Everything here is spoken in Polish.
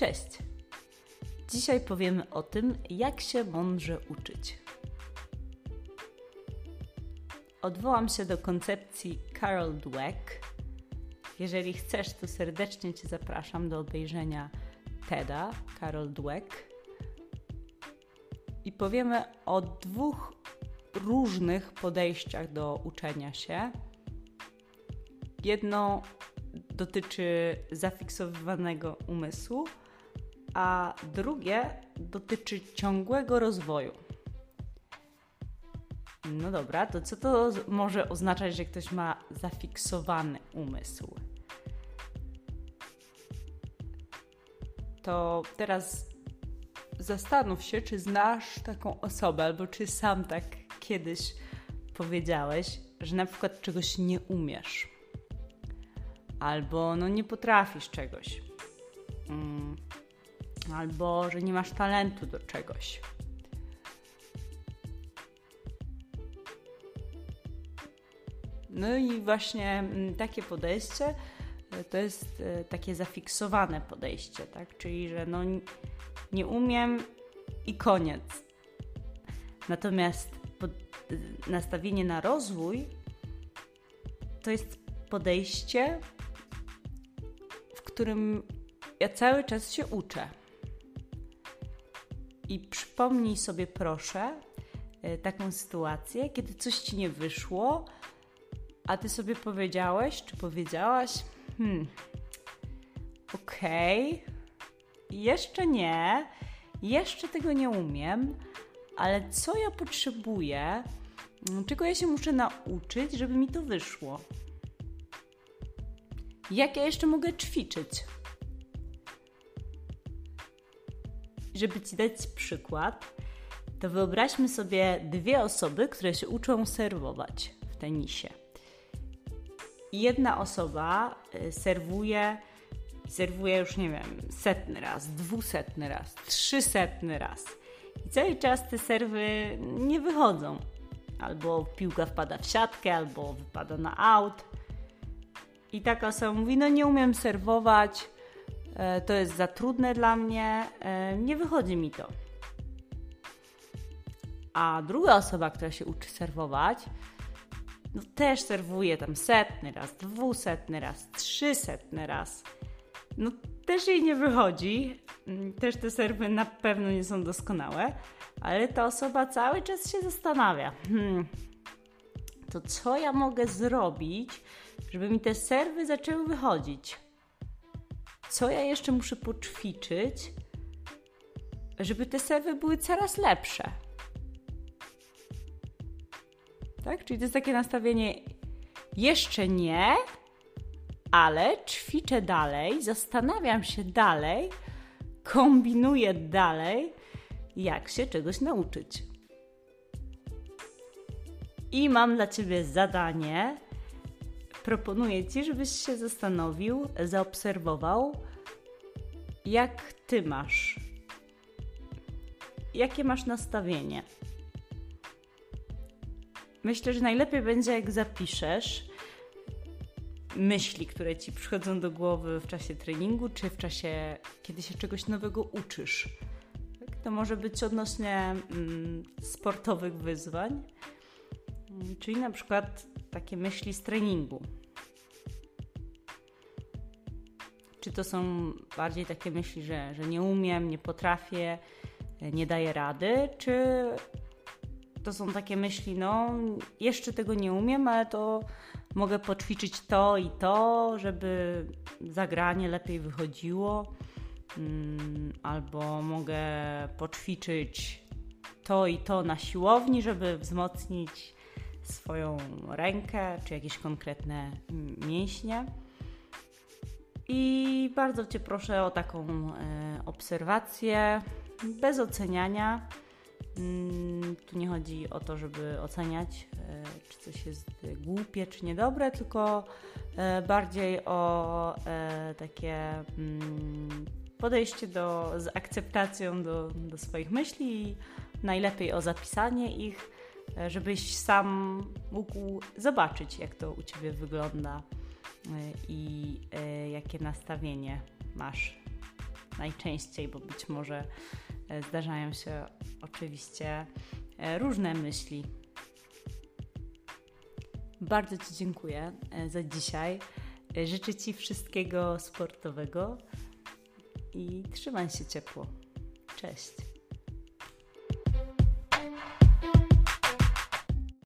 Cześć! Dzisiaj powiemy o tym, jak się mądrze uczyć. Odwołam się do koncepcji Carol Dweck. Jeżeli chcesz, to serdecznie Cię zapraszam do obejrzenia TEDa Carol Dweck. I powiemy o dwóch różnych podejściach do uczenia się. Jedno dotyczy zafiksowanego umysłu, a drugie dotyczy ciągłego rozwoju. No dobra, to co to może oznaczać, że ktoś ma zafiksowany umysł? To teraz zastanów się, czy znasz taką osobę, albo czy sam tak kiedyś powiedziałeś, że na przykład czegoś nie umiesz, albo no nie potrafisz czegoś. Mm albo że nie masz talentu do czegoś. No i właśnie mm, takie podejście e, to jest e, takie zafiksowane podejście, tak? Czyli, że no nie umiem i koniec. Natomiast e, nastawienie na rozwój to jest podejście, w którym ja cały czas się uczę. I przypomnij sobie, proszę, e, taką sytuację, kiedy coś ci nie wyszło, a ty sobie powiedziałeś, czy powiedziałaś, hmm, okej, okay, jeszcze nie, jeszcze tego nie umiem, ale co ja potrzebuję, mm, czego ja się muszę nauczyć, żeby mi to wyszło? Jak ja jeszcze mogę ćwiczyć? Żeby Ci dać przykład, to wyobraźmy sobie dwie osoby, które się uczą serwować w tenisie. Jedna osoba y, serwuje, serwuje już nie wiem, setny raz, dwusetny raz, trzysetny raz. I cały czas te serwy nie wychodzą. Albo piłka wpada w siatkę, albo wypada na aut. I taka osoba mówi: No, nie umiem serwować, to jest za trudne dla mnie, e, nie wychodzi mi to. A druga osoba, która się uczy serwować, no też serwuje tam setny raz, dwusetny raz, trzysetny raz. No też jej nie wychodzi. Mm, też te serwy na pewno nie są doskonałe, ale ta osoba cały czas się zastanawia. Hmm, to co ja mogę zrobić, żeby mi te serwy zaczęły wychodzić? Co ja jeszcze muszę poćwiczyć, żeby te serwy były coraz lepsze. Tak? Czyli to jest takie nastawienie jeszcze nie, ale ćwiczę dalej, zastanawiam się dalej, kombinuję dalej, jak się czegoś nauczyć. I mam dla Ciebie zadanie, proponuję Ci, żebyś się zastanowił, zaobserwował, jak Ty masz. Jakie masz nastawienie? Myślę, że najlepiej będzie, jak zapiszesz myśli, które ci przychodzą do głowy w czasie treningu, czy w czasie, kiedy się czegoś nowego uczysz. Tak, to może być odnośnie mm, sportowych wyzwań, czyli na przykład takie myśli z treningu. Czy to są bardziej takie myśli, że, że nie umiem, nie potrafię, nie daję rady, czy to są takie myśli, no jeszcze tego nie umiem, ale to mogę poćwiczyć to i to, żeby zagranie lepiej wychodziło, mm, albo mogę poćwiczyć to i to na siłowni, żeby wzmocnić swoją rękę czy jakieś konkretne mięśnie. I bardzo Cię proszę o taką e, obserwację bez oceniania. Mm, tu nie chodzi o to, żeby oceniać, e, czy coś jest głupie, czy niedobre, tylko e, bardziej o takie mm, podejście do, z akceptacją do, do swoich myśli i najlepiej o zapisanie ich żebyś sam mógł zobaczyć, jak to u Ciebie wygląda e, i e, jakie nastawienie masz najczęściej, bo być może e, zdarzają się oczywiście e, różne myśli. Bardzo Ci dziękuję za dzisiaj. Życzę Ci wszystkiego sportowego i trzymaj się ciepło. Cześć.